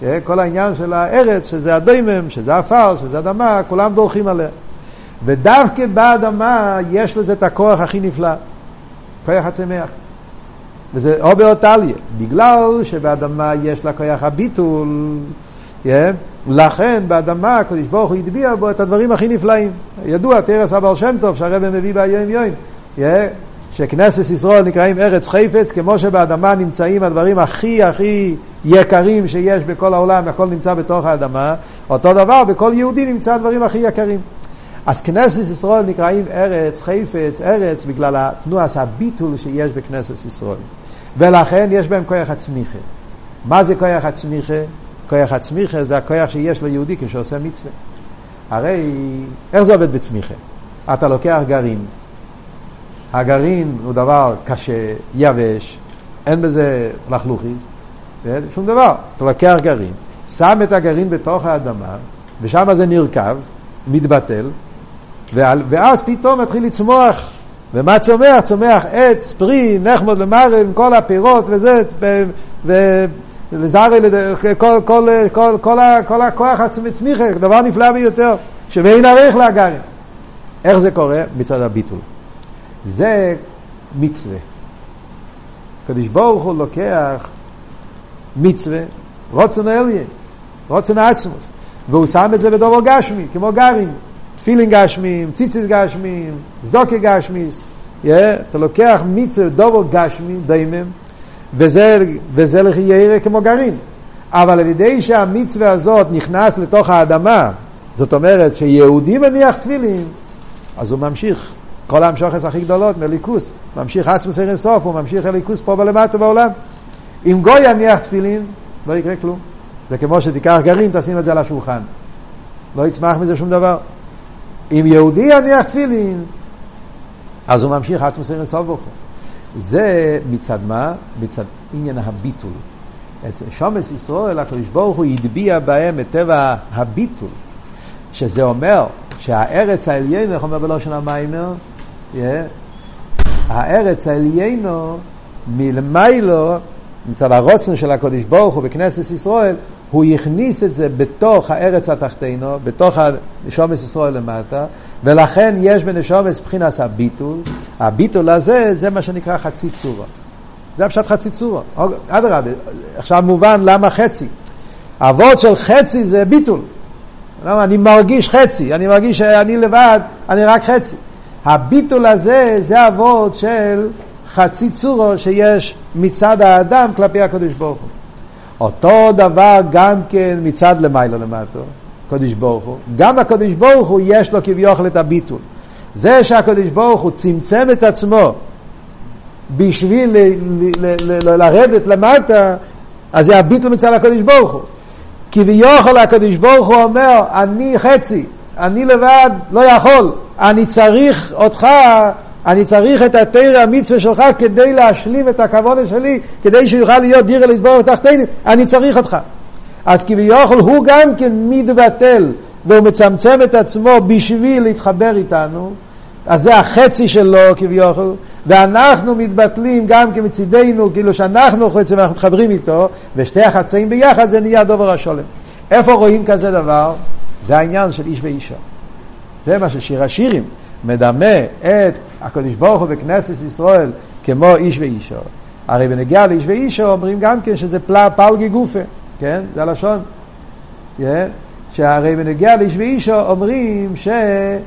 כן? כל העניין של הארץ, שזה הדיימם, שזה עפר, שזה אדמה, כולם דורכים עליה. ודווקא באדמה יש לזה את הכוח הכי נפלא, כוח הצמח. וזה או באותליה, בגלל שבאדמה יש לה כוח הביטול, yeah, לכן באדמה הקדוש ברוך הוא הטביע בו את הדברים הכי נפלאים. ידוע, תרס הבעל שם טוב שהרבא מביא ביום יום, yeah, שכנסת ישראל נקראים ארץ חפץ, כמו שבאדמה נמצאים הדברים הכי הכי יקרים שיש בכל העולם, הכל נמצא בתוך האדמה, אותו דבר בכל יהודי נמצא הדברים הכי יקרים. אז כנסת ישראל נקראים ארץ, חפץ, ארץ, בגלל התנועת הביטול שיש בכנסת ישראל. ולכן יש בהם כוח הצמיחה. מה זה כוח הצמיחה? כוח הצמיחה זה הכוח שיש ליהודי כשעושה מצווה. הרי, איך זה עובד בצמיחה? אתה לוקח גרעין. הגרעין הוא דבר קשה, יבש, אין בזה לחלוכית, שום דבר. אתה לוקח גרעין, שם את הגרעין בתוך האדמה, ושם זה נרקב, מתבטל, ואז פתאום מתחיל לצמוח. ומה צומח? צומח עץ, פרי, נחמוד למערב, עם כל הפירות וזה, ולזרי, כל, כל, כל, כל, כל הכוח הצמיחה, דבר נפלא ביותר, שאין ערך לאגרים. איך זה קורה? מצד הביטול. זה מצווה. הקדוש ברוך הוא לוקח מצווה, רוצן אליה, רוצן עצמוס, והוא שם את זה בדובר גשמי, כמו גרעין. תפילין גשמים, ציציס גשמים, צדוקי גשמיס, yeah, אתה לוקח מיצר דובר גשמי, דיימם, וזה, וזה לחיירה כמו גרעין. אבל על ידי שהמצווה הזאת נכנס לתוך האדמה, זאת אומרת שיהודי מניח תפילין, אז הוא ממשיך. כל המשוכס הכי גדולות, מליכוס, ממשיך עצמוס אין סוף, הוא ממשיך הליכוס פה בלמטה בעולם. אם גוי יניח תפילין, לא יקרה כלום. זה כמו שתיקח גרעין, תשים את זה על השולחן. לא יצמח מזה שום דבר. אם יהודי יניח תפילין, אז הוא ממשיך עצמוס אין סוף בוכו. זה מצד מה? מצד עניין הביטול. אצל שומס ישראל, הקדוש ברוך הוא הטביע בהם את טבע הביטול, שזה אומר שהארץ העליין, איך אומר בלושן המיימר? Yeah. הארץ העליינו מלמיילו, מצד הרוצן של הקדוש ברוך הוא בכנסת ישראל, הוא הכניס את זה בתוך הארץ התחתינו, בתוך הנשומס ישראל למטה, ולכן יש בנשומס מבחינת הביטול. הביטול הזה, זה מה שנקרא חצי צורה. זה הפשט חצי צורה. אדרבה, עכשיו מובן למה חצי. אבות של חצי זה ביטול. למה? אני מרגיש חצי, אני מרגיש שאני לבד, אני רק חצי. הביטול הזה, זה אבות של חצי צורו שיש מצד האדם כלפי הקדוש ברוך הוא. אותו דבר גם כן מצד למעלה למטו, קדוש ברוך הוא. גם הקדוש ברוך הוא יש לו כביכול את הביטול. זה שהקדוש ברוך הוא צמצם את עצמו בשביל לרדת למטה, אז זה הביטול מצד הקדוש ברוך הוא. כביכול הקדוש ברוך הוא אומר, אני חצי, אני לבד לא יכול, אני צריך אותך, אני צריך את התרא המצווה שלך כדי להשלים את הכבוד שלי, כדי שיוכל להיות דירה לסבור תחתינו, אני צריך אותך. אז כביכול הוא גם כן מתבטל והוא מצמצם את עצמו בשביל להתחבר איתנו, אז זה החצי שלו כביכול, ואנחנו מתבטלים גם כמצידנו, כאילו שאנחנו חצי ואנחנו מתחברים איתו, ושתי החצאים ביחד זה נהיה דובר השולם. איפה רואים כזה דבר? זה העניין של איש ואישה. זה מה ששיר השירים מדמה את הקדוש ברוך הוא בכנסת ישראל כמו איש ואישה. הרי בנגיעה לאיש ואישה אומרים גם כן שזה פלא פלגי גופה, כן? זה הלשון. Yeah. שהרי בנגיעה לאיש ואישה אומרים שהם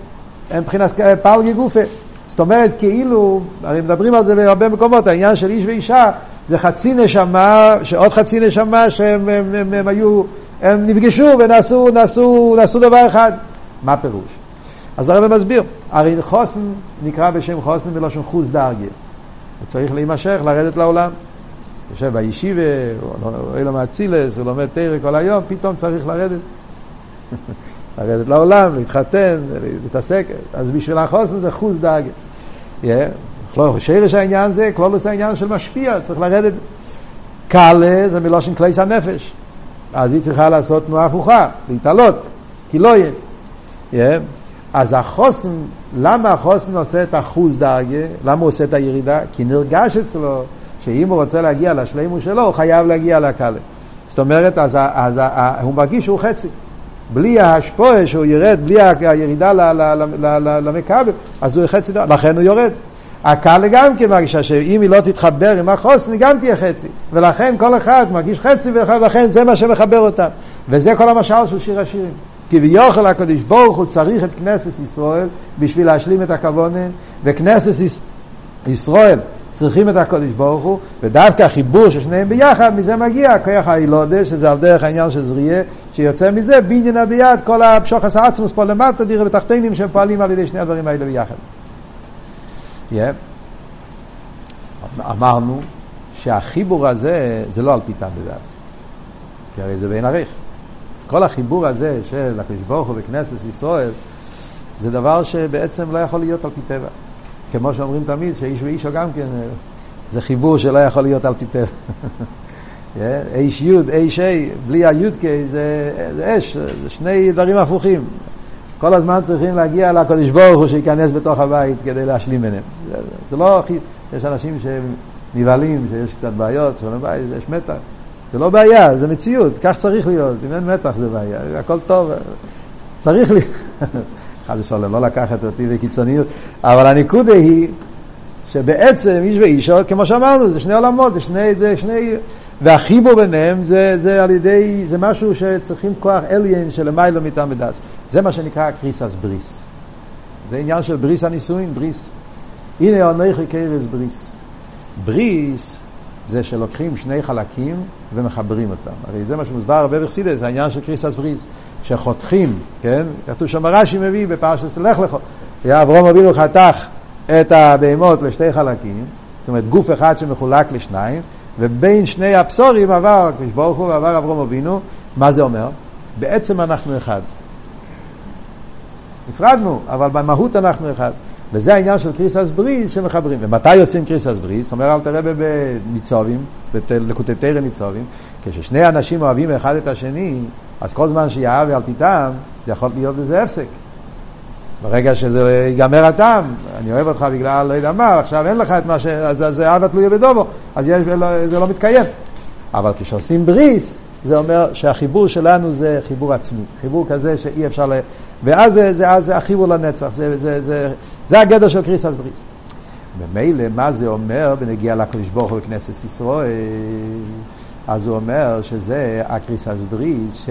מבחינת פלגי גופה. זאת אומרת, כאילו, הרי מדברים על זה בהרבה מקומות, העניין של איש ואישה זה חצי נשמה, שעוד חצי נשמה שהם הם, הם, הם היו, הם נפגשו ונעשו נעשו, נעשו דבר אחד. מה פירוש? אז הרב מסביר, הרי חוסן נקרא בשם חוסן בלושן חוס דרגיה. הוא צריך להימשך, לרדת לעולם. יושב בישיבה, הוא רואה לו מאצילס, הוא לומד תרא כל היום, פתאום צריך לרדת. לרדת לעולם, להתחתן, להתעסק, אז בשביל החוסן זה חוס דרגיה. שרש העניין זה, כלולוס העניין של משפיע, צריך לרדת. קאלה זה מלושן קלייס הנפש. אז היא צריכה לעשות תנועה הפוכה, להתעלות, כי לא יהיה. אז החוסן, למה החוסן עושה את אחוז דרגה? למה הוא עושה את הירידה? כי נרגש אצלו שאם הוא רוצה להגיע לשלימו שלו, הוא חייב להגיע לקאלה. זאת אומרת, אז, אז, אז הוא מרגיש שהוא חצי. בלי ההשפועה שהוא ירד, בלי הירידה למכבל, אז הוא חצי, לכן הוא יורד. הקהל גם כן מרגישה שאם היא לא תתחבר עם החוסן, היא גם תהיה חצי. ולכן כל אחד מרגיש חצי, ולכן זה מה שמחבר אותם. וזה כל המשל של שיר השירים. כביכול הקדוש ברוך הוא צריך את כנסת ישראל בשביל להשלים את הכוונה, וכנסת ישראל צריכים את הקדוש ברוך הוא, ודווקא החיבור של שניהם ביחד, מזה מגיע כוח הילודה, שזה על דרך העניין של זריה, שיוצא מזה בעניין הדיית כל הפשוחס העצמוס פה למטה, דירה בתחתינים שהם פועלים על ידי שני הדברים האלה ביחד. Yeah. אמרנו שהחיבור הזה זה לא על פיתה בדס, כי הרי זה בין עריך. כל החיבור הזה של הקדוש ברוך הוא בכנסת ישראל, זה דבר שבעצם לא יכול להיות על פי טבע. כמו שאומרים תמיד, שאיש ואישו גם כן, זה חיבור שלא יכול להיות על פי טבע. איש יוד, איש אי, בלי היוד קיי, זה, זה אש, זה שני דברים הפוכים. כל הזמן צריכים להגיע לקדוש ברוך הוא שייכנס בתוך הבית כדי להשלים ביניהם. זה, זה לא, יש אנשים שהם נבהלים, שיש קצת בעיות, בבית, יש מתח. זה לא בעיה, זה מציאות, כך צריך להיות. אם אין מתח זה בעיה, הכל טוב. צריך לי... חד ושלום, לא לקחת אותי בקיצוניות, אבל הנקודה היא שבעצם איש ואישו, כמו שאמרנו, זה שני עולמות, זה שני, זה שני, והחיבור ביניהם זה, זה על ידי, זה משהו שצריכים כוח אליין של למיילו מטעם ודס. זה מה שנקרא כריתת ברית. זה עניין של ברית הנישואין, ברית. הנה אנכי כורת ברית. ברית זה שלוקחים שני חלקים ומחברים אותם. הרי זה מה שמוסבר הרבה בחסידות, זה העניין של כריתת ברית. שחותכים, כן? כתוב שם רש"י מביא בפרשת לך לך. אברהם אבינו חתך את הבהמות לשתי חלקים, זאת אומרת גוף אחד שמחולק לשניים, ובין שני הבתרים עבר הקדוש ברוך הוא ועבר אברהם אבינו, מה זה אומר? בעצם אנחנו אחד. נפרדנו, אבל במהות אנחנו אחד. וזה העניין של קריסס בריס שמחברים. ומתי עושים קריסס בריס? אומר אל תראה בניצובים, בלקוטי תרא ניצובים, כששני אנשים אוהבים אחד את השני, אז כל זמן שיאהב על פי טעם, זה יכול להיות לזה הפסק. ברגע שזה ייגמר הטעם, אני אוהב אותך בגלל לא יודע מה, עכשיו אין לך את מה ש... אז זה אבא תלוי בדובו, אז יש, זה לא מתקיים. אבל כשעושים בריס, זה אומר שהחיבור שלנו זה חיבור עצמי, חיבור כזה שאי אפשר ל... ואז זה, זה, זה החיבור לנצח, זה, זה, זה, זה הגדר של קריסס בריס. ממילא, מה זה אומר בנגיע לקדוש ברוך הוא לכנסת ישראל? אז הוא אומר שזה הקריסס בריס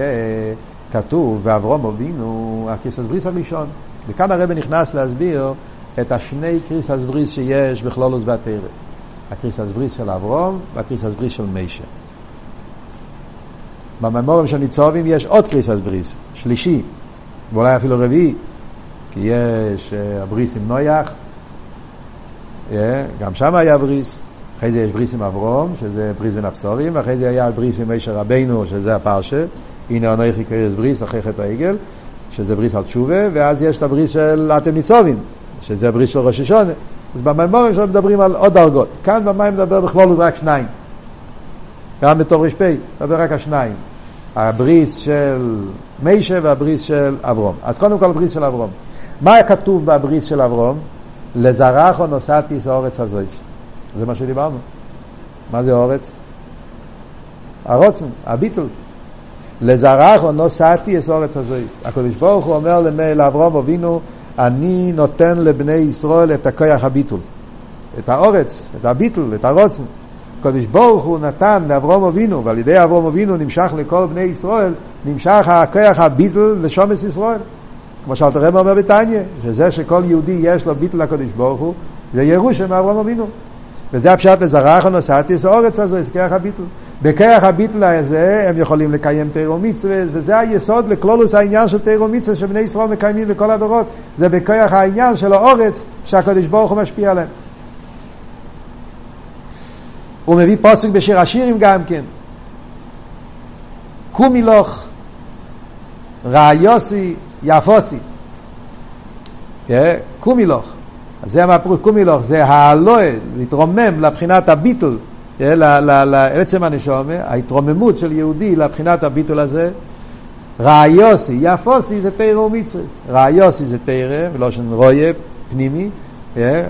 שכתוב ואברום אבינו, הקריסס בריס הראשון. וכאן הרב נכנס להסביר את השני כריתת ברית שיש בכללות בתורה. הכריתת ברית של אברהם והכריתת ברית של משה. במאמרים של ניצבים יש עוד כריתת ברית, שלישי, ואולי אפילו רביעי, כי יש uh, הברית עם נח, yeah, גם שם היה ברית, אחרי זה יש ברית עם אברהם, שזה ברית בין הבתרים, ואחרי זה היה ברית עם משה רבינו, שזה הפרשה, הנה אנכי כורת ברית אחרי חטא העגל, שזה בריס על תשובה, ואז יש את הבריס של אתם ניצובים, שזה בריס של ראש השונה. אז בממורים שלנו מדברים על עוד דרגות. כאן במים מדבר בכלול רק שניים. גם בתור ר"פ, מדבר רק השניים. הבריס של מיישה והבריס של אברום. אז קודם כל הבריס של אברום. מה כתוב בבריס של אברום? לזרח או נוסעתי אורץ הזויס. זה מה שדיברנו. מה זה אורץ? הרוצן, הביטול. לזרח או נוסעתי אורץ הזויס. הקדוש ברוך הוא אומר לאברום אבינו, אני נותן לבני ישראל את הכוח הביטול. את האורץ, את הביטול, את הרוצן. הקדוש ברוך הוא נתן לאברום אבינו, ועל ידי אברום אבינו נמשך לכל בני ישראל, נמשך הכוח הביטל לשומס ישראל. כמו שאלת הרב אומר בתניא, שזה שכל יהודי יש לו ביטל לקדוש ברוך הוא, זה ירושה מאברום אבינו. וזה הפשט לזרח ונוסעתי את האורץ הזו, זה כוח הביטל. בכוח הביטל הזה הם יכולים לקיים תירו מצווה, וזה היסוד לכלולוס העניין של תירו מצווה שבני ישראל מקיימים בכל הדורות. זה בכוח העניין של האורץ שהקדוש ברוך הוא משפיע עליהם. הוא מביא פוסק בשיר השירים גם כן. קומילוך, ראיוסי, יפוסי. קומילוך. אז זה המהפרוש קומילוך, זה האלוה, להתרומם לבחינת הביטול, לעצם הנשומה, ההתרוממות של יהודי לבחינת הביטול הזה. ראיוסי, יפוסי זה תרא ומצווה. ראיוסי זה תרא, ולושן רויה, פנימי,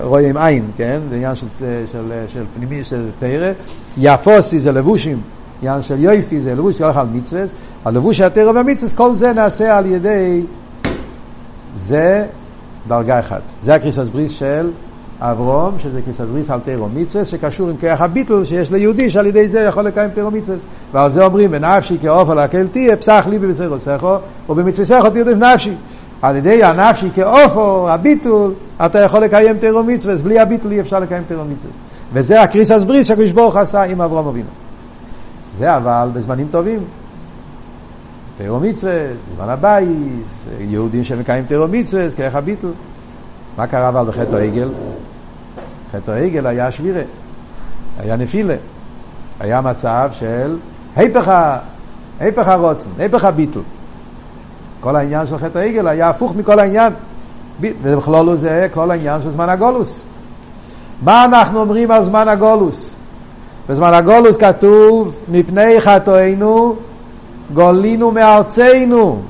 רואה עם עין, כן? זה עניין של, של, של, של פנימי, של תרא. יפוסי זה לבושים, עניין של יויפי זה לבוש שהולך על מצווה. הלבוש התרא והמצווה, כל זה נעשה על ידי, זה דרגה אחת. זה הקריסס בריס של אברום, שזה קריסס בריס על תרא מצווה, שקשור עם כיח הביטול שיש ליהודי שעל ידי זה יכול לקיים תרא מצווה. ועל זה אומרים, ונפשי כעוף על הקל תהיה, פסח לי בבשר עושךו, ובמצווה סכו תרדף נפשי. על ידי הנפשי כאופו, הביטול, אתה יכול לקיים תירו מצווה, בלי הביטול אי אפשר לקיים תירו מצווה. וזה הקריסס בריס שהקדוש ברוך עשה עם אברהם אבינו. זה אבל בזמנים טובים. תירו מצווה, זמן הבייס, יהודים שמקיים תירו מצווה, כאיך הביטול. מה קרה אבל בחטא העגל? חטא העגל היה שבירה, היה נפילה, היה מצב של היפך הרוצן, היפך הביטול. כל העניין של חטא העגל היה הפוך מכל העניין. ובכלול זה כל העניין של זמן הגולוס. מה אנחנו אומרים על זמן הגולוס? בזמן הגולוס כתוב, מפני חטאינו גולינו מארצנו.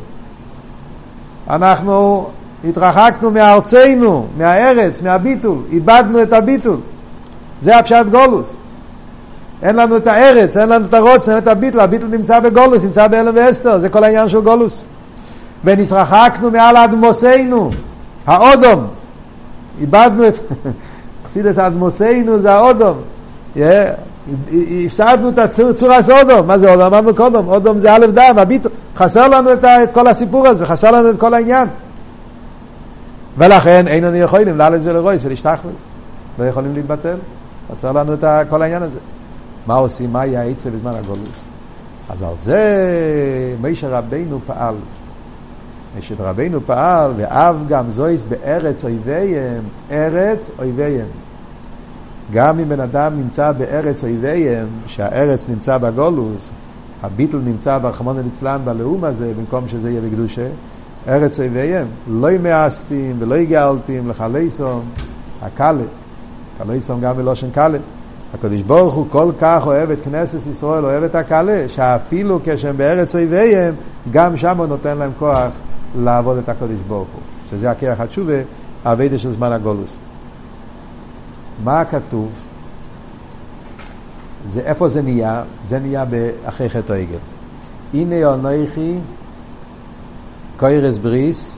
אנחנו התרחקנו מארצנו, מהארץ, מהביטול, איבדנו את הביטול. זה הפשט גולוס. אין לנו את הארץ, אין לנו את הרוץ, אין את הביטול, הביטול נמצא בגולוס, נמצא באלם ואסתר, זה כל העניין של גולוס. ונשרחקנו מעל אדמוסינו, האודום. איבדנו את... חסידס אדמוסינו זה האודום. הפסדנו את צור הסודום. מה זה אודום? אמרנו קודם, אודום זה א' דם, הביטו. חסר לנו את, כל הסיפור הזה, חסר לנו את כל העניין. ולכן אין לנו יכולים לאלס ולרויס ולהשתחוויס. לא יכולים להתבטל. חסר לנו את כל העניין הזה. מה עושים? מה יהיה העצה בזמן הגולות? אז על זה מישר רבינו פעל. שרבנו פעל, ואב גם זויס בארץ אויביהם, ארץ אויביהם. גם אם בן אדם נמצא בארץ אויביהם, שהארץ נמצא בגולוס, הביטל נמצא ברחמון אליצלן בלאום הזה, במקום שזה יהיה בקדושה, ארץ אויביהם, לא ימאסתים ולא יגאלתים לחלייסום, הקלה, קלייסום גם בלושן קלה. הקדוש ברוך הוא כל כך אוהב את כנסת ישראל, אוהב את הקלה, שאפילו כשהם בארץ אויביהם, גם שם הוא נותן להם כוח לעבוד את הקדוש ברוך הוא. שזה הכיח התשובה, האביידה של זמן הגולוס. מה כתוב? זה, איפה זה נהיה? זה נהיה אחרי חטא העגל. הנה אנכי קוירס בריס,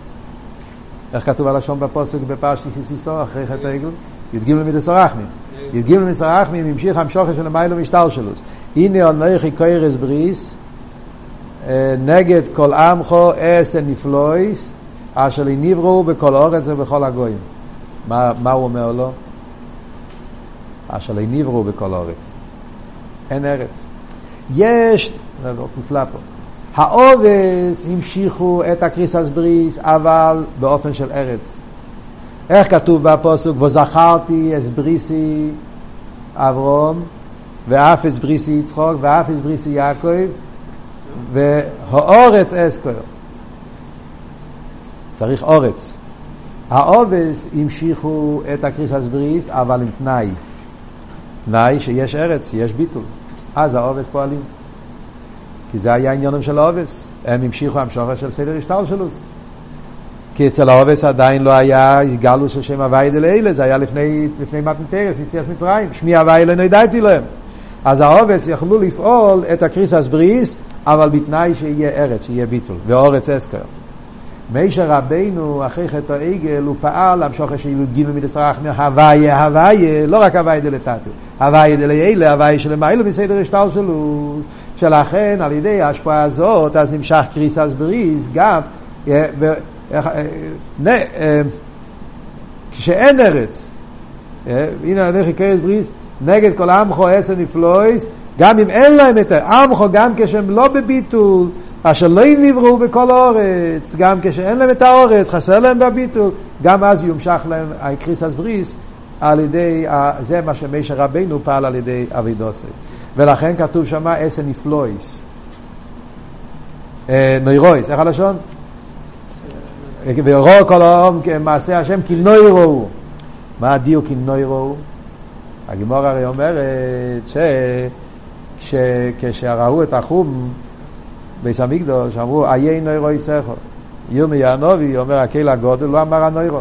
איך כתוב הלשון בפוסק בפרשת כיסיסו אחרי חטא העגל? י"ג מדסרחמים. י"ג מדסרחמים המשיך המשוכר של המיילו משטר שלו. הנה אנכי קוירס בריס, נגד כל עמכו אס נפלויס, אשר נבראו בכל אורץ ובכל הגויים. מה, מה הוא אומר לו? אשר נבראו בכל אורץ. אין ארץ. יש, זה לא נפלא פה, האובס המשיכו את הקריסס בריס, אבל באופן של ארץ. איך כתוב בפוסוק? וזכרתי את בריסי אברהם, ואף את בריתי יצחק, ואף את בריתי יעקב, והארץ אזכור. צריך ארץ. האבות המשיכו את הכריתת ברית, אבל עם תנאי. תנאי שיש ארץ, יש ביטול. אז האבות פועלים. כי זה היה עניינם של האבות. הם המשיכו המשכה של סדר השתלשלות. כי אצל האבות עדיין לא היה גילוי של שם הוי׳ דלעילא, זה היה לפני, לפני מתן תורה, יציאת מצרים. שמי הוי׳ לא נודעתי להם. אז האובס יכלו לפעול את הקריסס בריס, אבל בתנאי שיהיה ארץ, שיהיה ביטול, ואורץ אסקר. מישר רבינו, אחרי חטא העגל, הוא פעל להמשוך השאילו גיל מדסרח מהוויה, הוויה, לא רק הוויה דלתתו, הוויה דליילה, הוויה שלמיילו בסדר השטר שלו, שלכן על ידי ההשפעה הזאת, אז נמשך קריסס בריס, גם, אה, אה, כשאין ארץ, אה, הנה הלכי קריס בריס, נגד כל עמכו עשר נפלויס, גם אם אין להם את העמכו, גם כשהם לא בביטול, אשר לא נבראו בכל האורץ, גם כשאין להם את האורץ, חסר להם בביטול, גם אז יומשך להם הקריסס בריס על ידי, זה מה שמשה רבנו פעל על ידי אבידוסי. ולכן כתוב שמה עשר נפלויס. אה, נוירויס, איך הלשון? ויראו כל העם מעשה השם כי נוירו. מה הדיוק כי נוירו? הגימור הרי אומרת ש... שכשראו את החום ביס המקדוש, אמרו, איי נוירו יסכו. ירמי הנובי אומר, הקהיל הגודל, לא אמר הנוירו.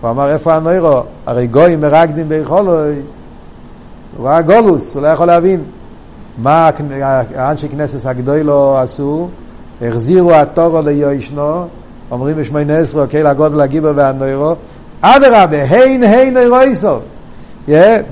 הוא אמר, איפה הנוירו? הרי גויים מרקדים ביכולוי. הוא ראה גולוס, הוא לא יכול להבין. מה האנשי כנסת הגדולו עשו? החזירו התורו ליושנו, אומרים בשמי נסרו, הקהיל הגודל הגיבר והנוירו. אדרבה, הין הין נוירו יסוף.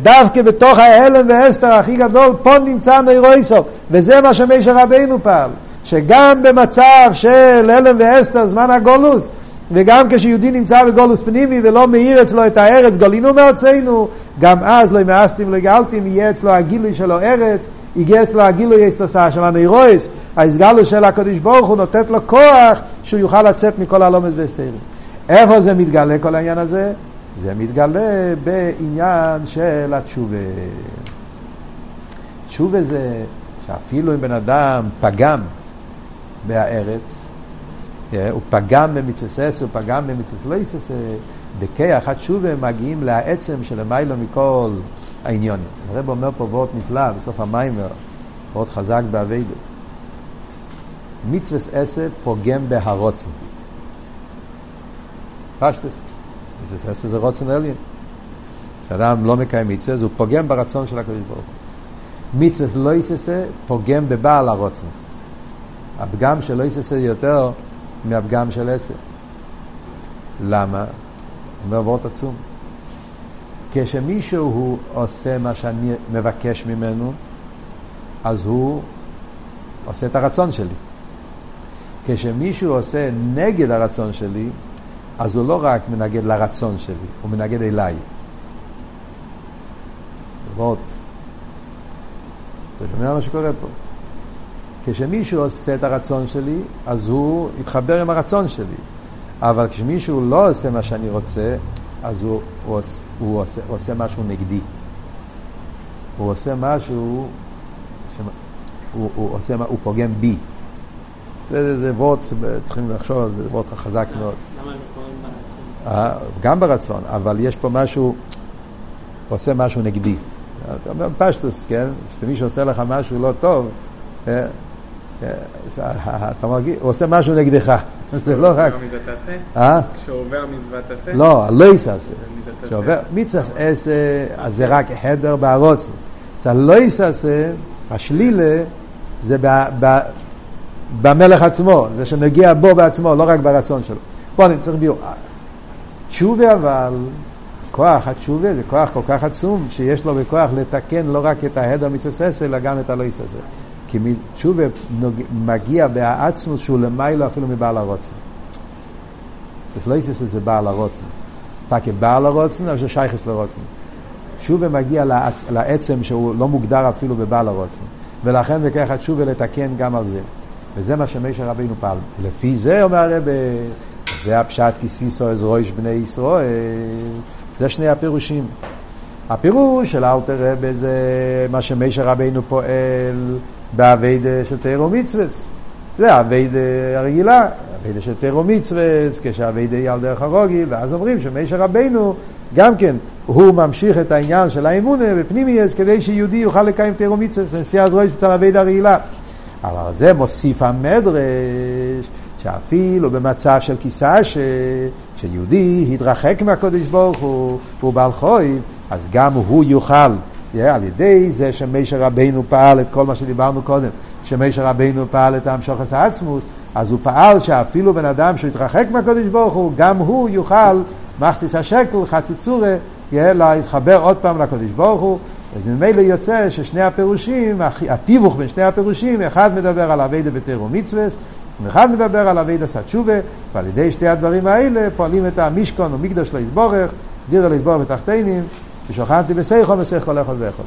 דווקא בתוך ההלם והסתר הכי גדול, פה נמצא נוירויסו, וזה מה שמשה רבינו פעל. שגם במצב של הלם ואסתר, זמן הגולוס, וגם כשיהודי נמצא בגולוס פנימי ולא מאיר אצלו את הארץ, גולינו מארצנו, גם אז לא ימאסתים לא יגאלתים, יהיה אצלו הגילוי שלו ארץ, יגיע אצלו הגילוי אסתוסה של הנוירויס, ההסגלו של הקדוש ברוך הוא נותנת לו כוח שהוא יוכל לצאת מכל הלומד והסתרים. איפה זה מתגלה כל העניין הזה? זה מתגלה בעניין של התשובה. תשובה זה שאפילו אם בן אדם פגם בארץ, אה, הוא פגם במצווה הוא פגם במצווה לא יססה, בכיח התשובה מגיעים לעצם של המיילו מכל העניונים. הרב אומר פה וורט נפלא בסוף המיימר, וורט חזק באביידו. מצווה עשה פוגם בהרוצן. פשטס. עשה זה רוצן עליין. כשאדם לא מקיים מצווה, אז הוא פוגם ברצון של הקדוש ברוך הוא. מצווה לא יססה פוגם בבעל הרוצן. הפגם של לא יססה יותר מהפגם של עשר. למה? אומר וורט עצום. כשמישהו עושה מה שאני מבקש ממנו, אז הוא עושה את הרצון שלי. כשמישהו עושה נגד הרצון שלי, אז הוא לא רק מנגד לרצון שלי, הוא מנגד אליי. וורט. אתה שומע מה שקורה פה? כשמישהו עושה את הרצון שלי, אז הוא יתחבר עם הרצון שלי. אבל כשמישהו לא עושה מה שאני רוצה, אז הוא, הוא, עושה, הוא, עושה, הוא עושה משהו נגדי. הוא עושה משהו, שמה, הוא, הוא, עושה, הוא פוגם בי. זה, זה, וורט, צריכים לחשוב על זה, זה וורט חזק מאוד. ברצון? גם ברצון, אבל יש פה משהו, הוא עושה משהו נגדי. אתה אומר פשטוס, כן? כשמישהו עושה לך משהו לא טוב, אה, אה, אתה מרגיש, הוא עושה משהו נגדך. זה לא רק... מזה תעשה? אה? כשהוא עובר מצווה תעשה? לא, לא. מזה תעשה. כשעובר מצווה עשה, אז זה רק חדר בערוץ. זה לא יעשה, השלילה, זה במלך עצמו, זה שנגיע בו בעצמו, לא רק ברצון שלו. פה אני צריך ביור. תשובה אבל, כוח התשובה זה כוח כל כך עצום, שיש לו בכוח לתקן לא רק את ההדר עשה, אלא גם את הלא יעשה. כי תשובה מגיע בעצמוס שהוא למיילו אפילו מבעל הרוצן. אז לא יעשה זה בעל הרוצן. אתה כבעל הרוצן, אבל ששייכס לרוצן. תשובה מגיע לעצ... לעצם שהוא לא מוגדר אפילו בבעל הרוצן. ולכן בכך התשובה לתקן גם על זה. וזה מה שמשה רבינו פעל. לפי זה אומר הרב, זה הפשט כסיסו אז רויש בני ישראל. זה שני הפירושים. הפירוש של אלתר רבי זה מה שמשה רבינו פועל באביידה של תירו מצווה. זה האביידה הרגילה, האביידה של תירו מצווה, כשהאביידה היא על דרך הרוגי, ואז אומרים שמשה רבינו גם כן, הוא ממשיך את העניין של האמונה בפנימייס כדי שיהודי יוכל לקיים תירו מצווה, זה נסיעה זרועי של האביידה הרגילה. אבל זה מוסיף המדרש, שאפילו במצב של כיסא. שיהודי התרחק מהקודש ברוך הוא, והוא בעל חוי, אז גם הוא יוכל, yeah, על ידי זה שמשה רבינו פעל את כל מה שדיברנו קודם, שמשה רבינו פעל את המשוחס העצמוס, אז הוא פעל שאפילו בן אדם שהתרחק מהקודש ברוך הוא, גם הוא יוכל, מחטיס השקל, חצי צורה, להתחבר עוד פעם לקודש ברוך הוא. אז ממילא יוצא ששני הפירושים, התיווך בין שני הפירושים, אחד מדבר על אביידה בתירו מצווה, ואחד מדבר על אביידה סתשובה, ועל ידי שתי הדברים האלה פועלים את המשכון ומקדוש לא יסבורך, דירה לא יסבורך בתחתינים, ושוכנתי בסייחו וסייחו לכל ואחד.